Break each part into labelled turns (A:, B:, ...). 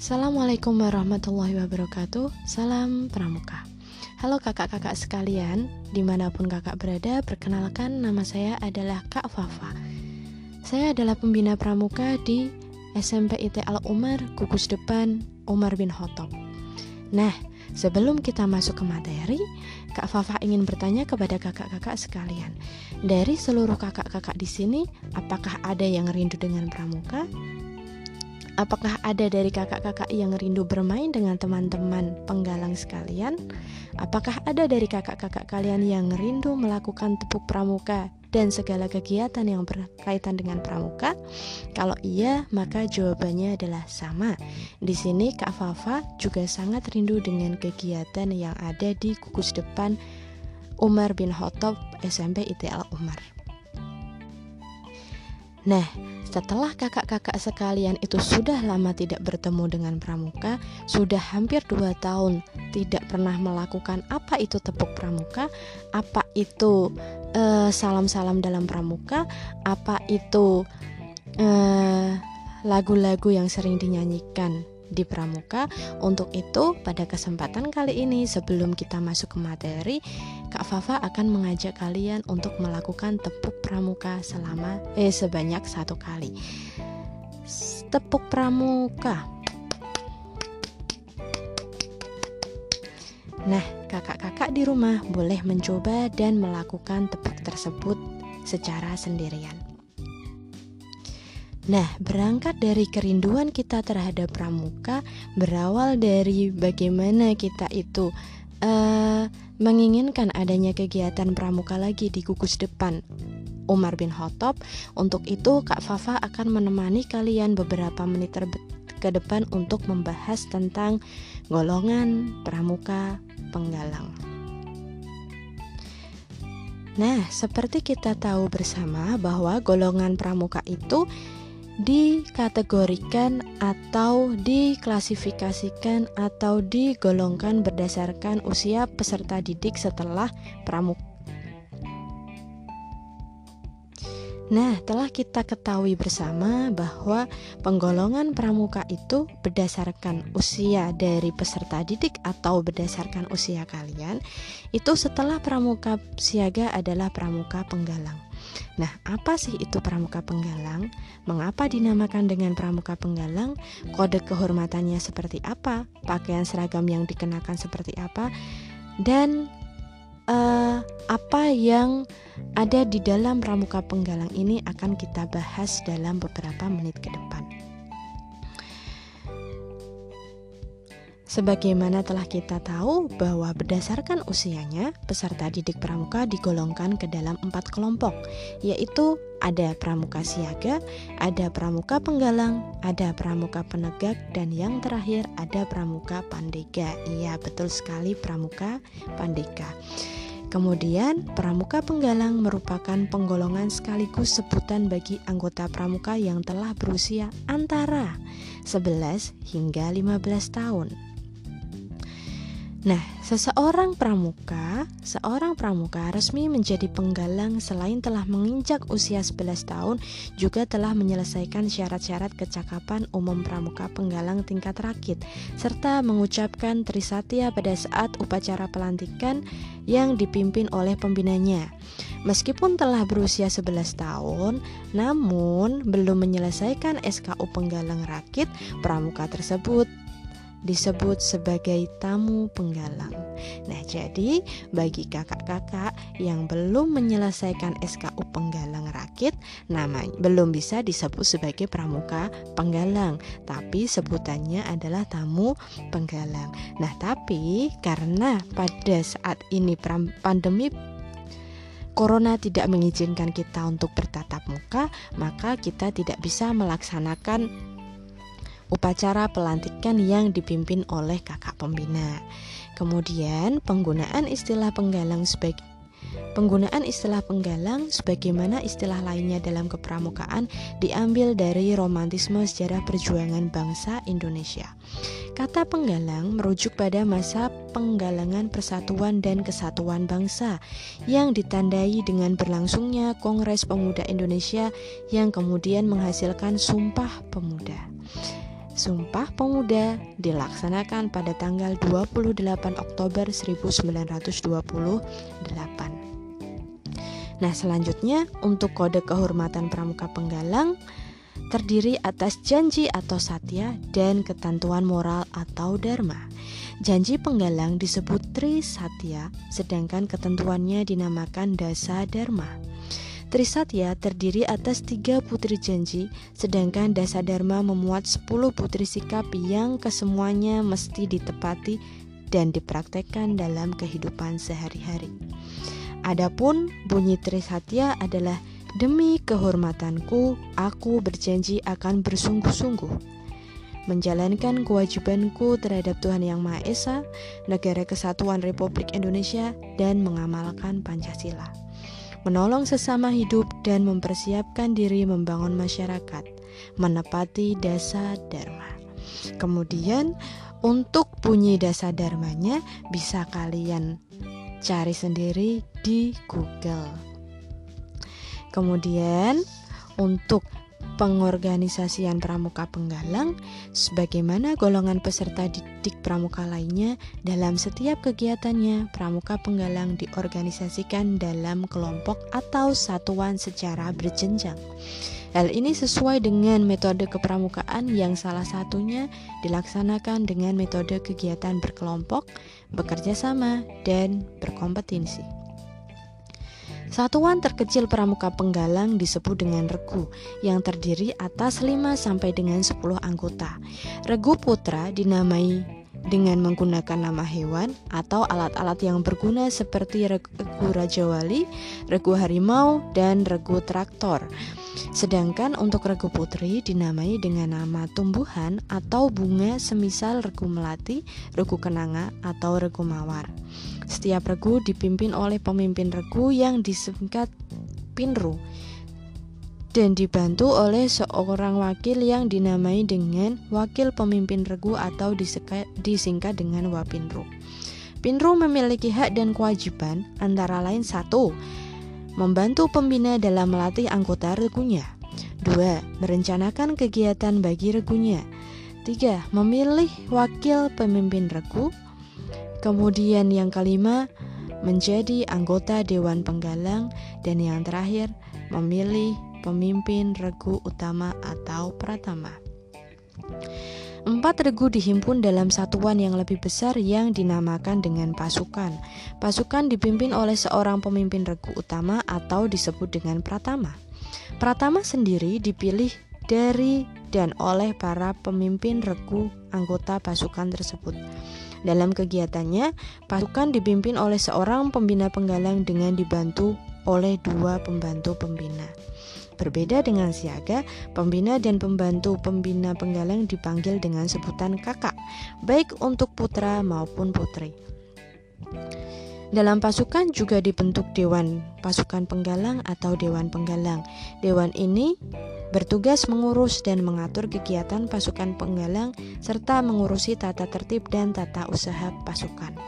A: Assalamualaikum warahmatullahi wabarakatuh. Salam Pramuka. Halo kakak-kakak sekalian Di mana pun kakak berada Perkenalkan nama saya adalah Kak Fafa. Saya adalah pembina Pramuka di SMP IT Al Umar Gugus Depan Umar bin Khattab. Nah, sebelum kita masuk ke materi Kak Fafa ingin bertanya kepada kakak-kakak sekalian. Dari seluruh kakak-kakak di sini Apakah ada yang rindu dengan Pramuka? Apakah ada dari kakak-kakak yang rindu bermain dengan teman-teman penggalang sekalian? Apakah ada dari kakak-kakak kalian yang rindu melakukan tepuk pramuka dan segala kegiatan yang berkaitan dengan pramuka? Kalau iya, maka jawabannya adalah sama. Di sini Kak Fafa juga sangat rindu dengan kegiatan yang ada di gugus depan Umar bin Khattab SMP ITL Umar. Nah, setelah kakak-kakak sekalian itu sudah lama tidak bertemu dengan pramuka, sudah hampir dua tahun tidak pernah melakukan apa itu tepuk pramuka, apa itu eh, salam-salam dalam pramuka, apa itu eh, lagu-lagu yang sering dinyanyikan di Pramuka. Untuk itu, pada kesempatan kali ini sebelum kita masuk ke materi, Kak Fafa akan mengajak kalian untuk melakukan tepuk pramuka selama eh sebanyak satu kali. Tepuk pramuka. Nah, kakak-kakak di rumah boleh mencoba dan melakukan tepuk tersebut secara sendirian. Nah, berangkat dari kerinduan kita terhadap pramuka, berawal dari bagaimana kita itu uh, menginginkan adanya kegiatan pramuka lagi di gugus depan Umar bin Khattab. Untuk itu, Kak Fafa akan menemani kalian beberapa menit ke depan untuk membahas tentang golongan pramuka penggalang. Nah, seperti kita tahu bersama bahwa golongan pramuka itu dikategorikan atau diklasifikasikan atau digolongkan berdasarkan usia peserta didik setelah pramuka Nah, telah kita ketahui bersama bahwa penggolongan pramuka itu berdasarkan usia dari peserta didik atau berdasarkan usia kalian, itu setelah pramuka siaga adalah pramuka penggalang. Nah, apa sih itu pramuka penggalang? Mengapa dinamakan dengan pramuka penggalang? Kode kehormatannya seperti apa? Pakaian seragam yang dikenakan seperti apa? Dan uh, apa yang ada di dalam pramuka penggalang ini akan kita bahas dalam beberapa menit ke depan. Sebagaimana telah kita tahu bahwa berdasarkan usianya, peserta didik pramuka digolongkan ke dalam empat kelompok, yaitu ada pramuka siaga, ada pramuka penggalang, ada pramuka penegak, dan yang terakhir ada pramuka pandega. Iya, betul sekali pramuka pandega. Kemudian, pramuka penggalang merupakan penggolongan sekaligus sebutan bagi anggota pramuka yang telah berusia antara 11 hingga 15 tahun. Nah, seseorang pramuka, seorang pramuka resmi menjadi penggalang selain telah menginjak usia 11 tahun, juga telah menyelesaikan syarat-syarat kecakapan umum pramuka penggalang tingkat rakit, serta mengucapkan trisatya pada saat upacara pelantikan yang dipimpin oleh pembinanya. Meskipun telah berusia 11 tahun, namun belum menyelesaikan SKU penggalang rakit, pramuka tersebut disebut sebagai tamu penggalang. Nah, jadi bagi kakak-kakak yang belum menyelesaikan SKU penggalang rakit, namanya belum bisa disebut sebagai pramuka penggalang, tapi sebutannya adalah tamu penggalang. Nah, tapi karena pada saat ini pandemi Corona tidak mengizinkan kita untuk bertatap muka, maka kita tidak bisa melaksanakan upacara pelantikan yang dipimpin oleh kakak pembina. Kemudian penggunaan istilah penggalang sebagai Penggunaan istilah penggalang sebagaimana istilah lainnya dalam kepramukaan diambil dari romantisme sejarah perjuangan bangsa Indonesia. Kata penggalang merujuk pada masa penggalangan persatuan dan kesatuan bangsa yang ditandai dengan berlangsungnya Kongres Pemuda Indonesia yang kemudian menghasilkan Sumpah Pemuda. Sumpah Pemuda dilaksanakan pada tanggal 28 Oktober 1928. Nah, selanjutnya untuk kode kehormatan pramuka penggalang terdiri atas janji atau satya dan ketentuan moral atau dharma. Janji penggalang disebut Tri Satya, sedangkan ketentuannya dinamakan Dasa Dharma. Trisatya terdiri atas tiga putri janji, sedangkan Dasa Dharma memuat sepuluh putri sikap yang kesemuanya mesti ditepati dan dipraktekkan dalam kehidupan sehari-hari. Adapun bunyi Trisatya adalah demi kehormatanku, aku berjanji akan bersungguh-sungguh menjalankan kewajibanku terhadap Tuhan Yang Maha Esa, Negara Kesatuan Republik Indonesia, dan mengamalkan Pancasila. Menolong sesama hidup dan mempersiapkan diri membangun masyarakat, menepati dasa dharma. Kemudian, untuk bunyi dasa dharmanya bisa kalian cari sendiri di Google. Kemudian untuk pengorganisasian pramuka penggalang sebagaimana golongan peserta didik pramuka lainnya dalam setiap kegiatannya pramuka penggalang diorganisasikan dalam kelompok atau satuan secara berjenjang. Hal ini sesuai dengan metode kepramukaan yang salah satunya dilaksanakan dengan metode kegiatan berkelompok, bekerja sama, dan berkompetensi. Satuan terkecil pramuka penggalang disebut dengan regu yang terdiri atas 5 sampai dengan 10 anggota. Regu putra dinamai dengan menggunakan nama hewan atau alat-alat yang berguna seperti regu Raja Wali, regu harimau, dan regu traktor. Sedangkan untuk regu putri dinamai dengan nama tumbuhan atau bunga semisal regu melati, regu kenanga, atau regu mawar. Setiap regu dipimpin oleh pemimpin regu yang disingkat pinru dan dibantu oleh seorang wakil yang dinamai dengan wakil pemimpin regu atau disingkat dengan wapinru. Pinru memiliki hak dan kewajiban antara lain satu, membantu pembina dalam melatih anggota regunya. 2. Merencanakan kegiatan bagi regunya. 3. Memilih wakil pemimpin regu. Kemudian yang kelima, menjadi anggota dewan penggalang dan yang terakhir, memilih pemimpin regu utama atau pratama. Empat regu dihimpun dalam satuan yang lebih besar yang dinamakan dengan pasukan. Pasukan dipimpin oleh seorang pemimpin regu utama atau disebut dengan pratama. Pratama sendiri dipilih dari dan oleh para pemimpin regu anggota pasukan tersebut. Dalam kegiatannya, pasukan dipimpin oleh seorang pembina penggalang dengan dibantu oleh dua pembantu pembina. Berbeda dengan siaga, pembina dan pembantu pembina penggalang dipanggil dengan sebutan kakak, baik untuk putra maupun putri. Dalam pasukan juga dibentuk dewan pasukan penggalang atau dewan penggalang. Dewan ini bertugas mengurus dan mengatur kegiatan pasukan penggalang serta mengurusi tata tertib dan tata usaha pasukan.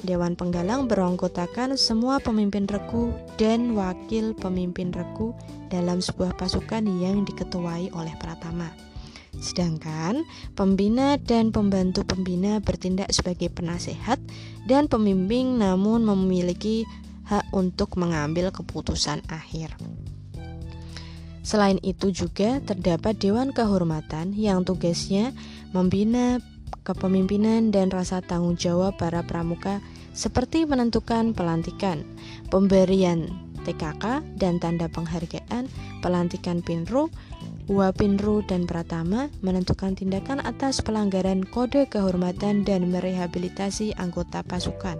A: Dewan Penggalang beranggotakan semua pemimpin regu dan wakil pemimpin regu dalam sebuah pasukan yang diketuai oleh Pratama. Sedangkan pembina dan pembantu pembina bertindak sebagai penasehat dan pembimbing namun memiliki hak untuk mengambil keputusan akhir. Selain itu juga terdapat Dewan Kehormatan yang tugasnya membina kepemimpinan dan rasa tanggung jawab para pramuka seperti menentukan pelantikan, pemberian TKK dan tanda penghargaan, pelantikan Pinru, Wapinru dan Pratama menentukan tindakan atas pelanggaran kode kehormatan dan merehabilitasi anggota pasukan.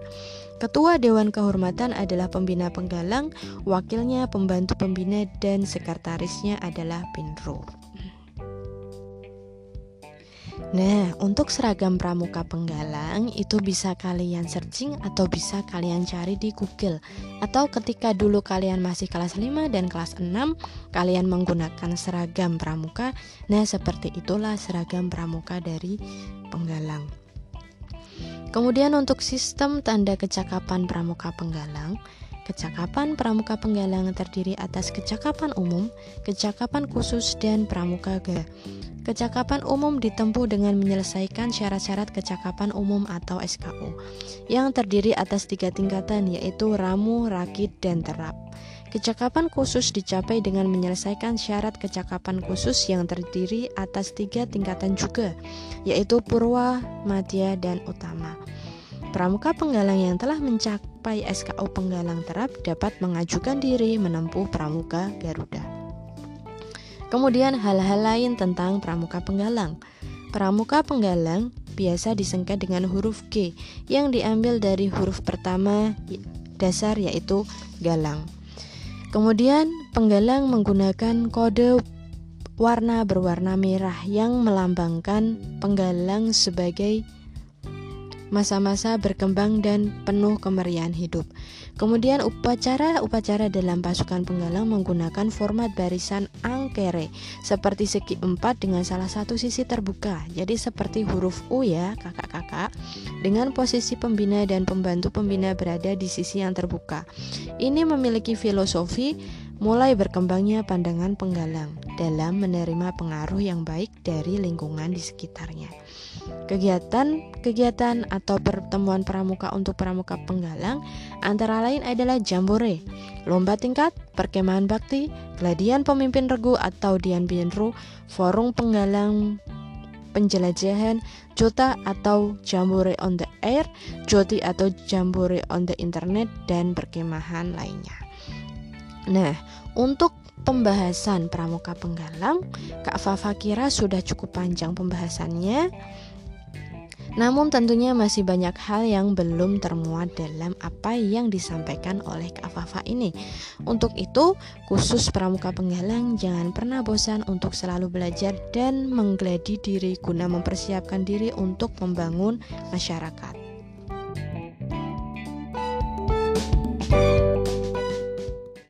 A: Ketua Dewan Kehormatan adalah pembina penggalang, wakilnya pembantu pembina dan sekretarisnya adalah Pinru. Nah, untuk seragam pramuka penggalang itu bisa kalian searching atau bisa kalian cari di Google. Atau ketika dulu kalian masih kelas 5 dan kelas 6, kalian menggunakan seragam pramuka. Nah, seperti itulah seragam pramuka dari penggalang. Kemudian untuk sistem tanda kecakapan pramuka penggalang, Kecakapan pramuka penggalang terdiri atas kecakapan umum, kecakapan khusus, dan pramuka ga. Kecakapan umum ditempuh dengan menyelesaikan syarat-syarat kecakapan umum atau SKU yang terdiri atas tiga tingkatan yaitu ramu, rakit, dan terap. Kecakapan khusus dicapai dengan menyelesaikan syarat kecakapan khusus yang terdiri atas tiga tingkatan juga, yaitu purwa, madya, dan utama. Pramuka penggalang yang telah mencapai SKU penggalang terap dapat mengajukan diri menempuh pramuka Garuda. Kemudian hal-hal lain tentang pramuka penggalang. Pramuka penggalang biasa disengket dengan huruf G yang diambil dari huruf pertama dasar yaitu galang. Kemudian penggalang menggunakan kode warna berwarna merah yang melambangkan penggalang sebagai masa-masa berkembang dan penuh kemeriahan hidup. Kemudian upacara-upacara dalam pasukan penggalang menggunakan format barisan angkere seperti segi empat dengan salah satu sisi terbuka. Jadi seperti huruf U ya kakak-kakak dengan posisi pembina dan pembantu pembina berada di sisi yang terbuka. Ini memiliki filosofi mulai berkembangnya pandangan penggalang dalam menerima pengaruh yang baik dari lingkungan di sekitarnya. Kegiatan-kegiatan atau pertemuan pramuka untuk pramuka penggalang antara lain adalah jambore, lomba tingkat, perkemahan bakti, gladian pemimpin regu atau dian bienru, forum penggalang penjelajahan, jota atau jambore on the air, joti atau jambore on the internet, dan perkemahan lainnya. Nah, untuk pembahasan pramuka penggalang, Kak Fafa kira sudah cukup panjang pembahasannya. Namun tentunya masih banyak hal yang belum termuat dalam apa yang disampaikan oleh Kak Fafa ini. Untuk itu, khusus pramuka penggalang jangan pernah bosan untuk selalu belajar dan menggeladi diri guna mempersiapkan diri untuk membangun masyarakat.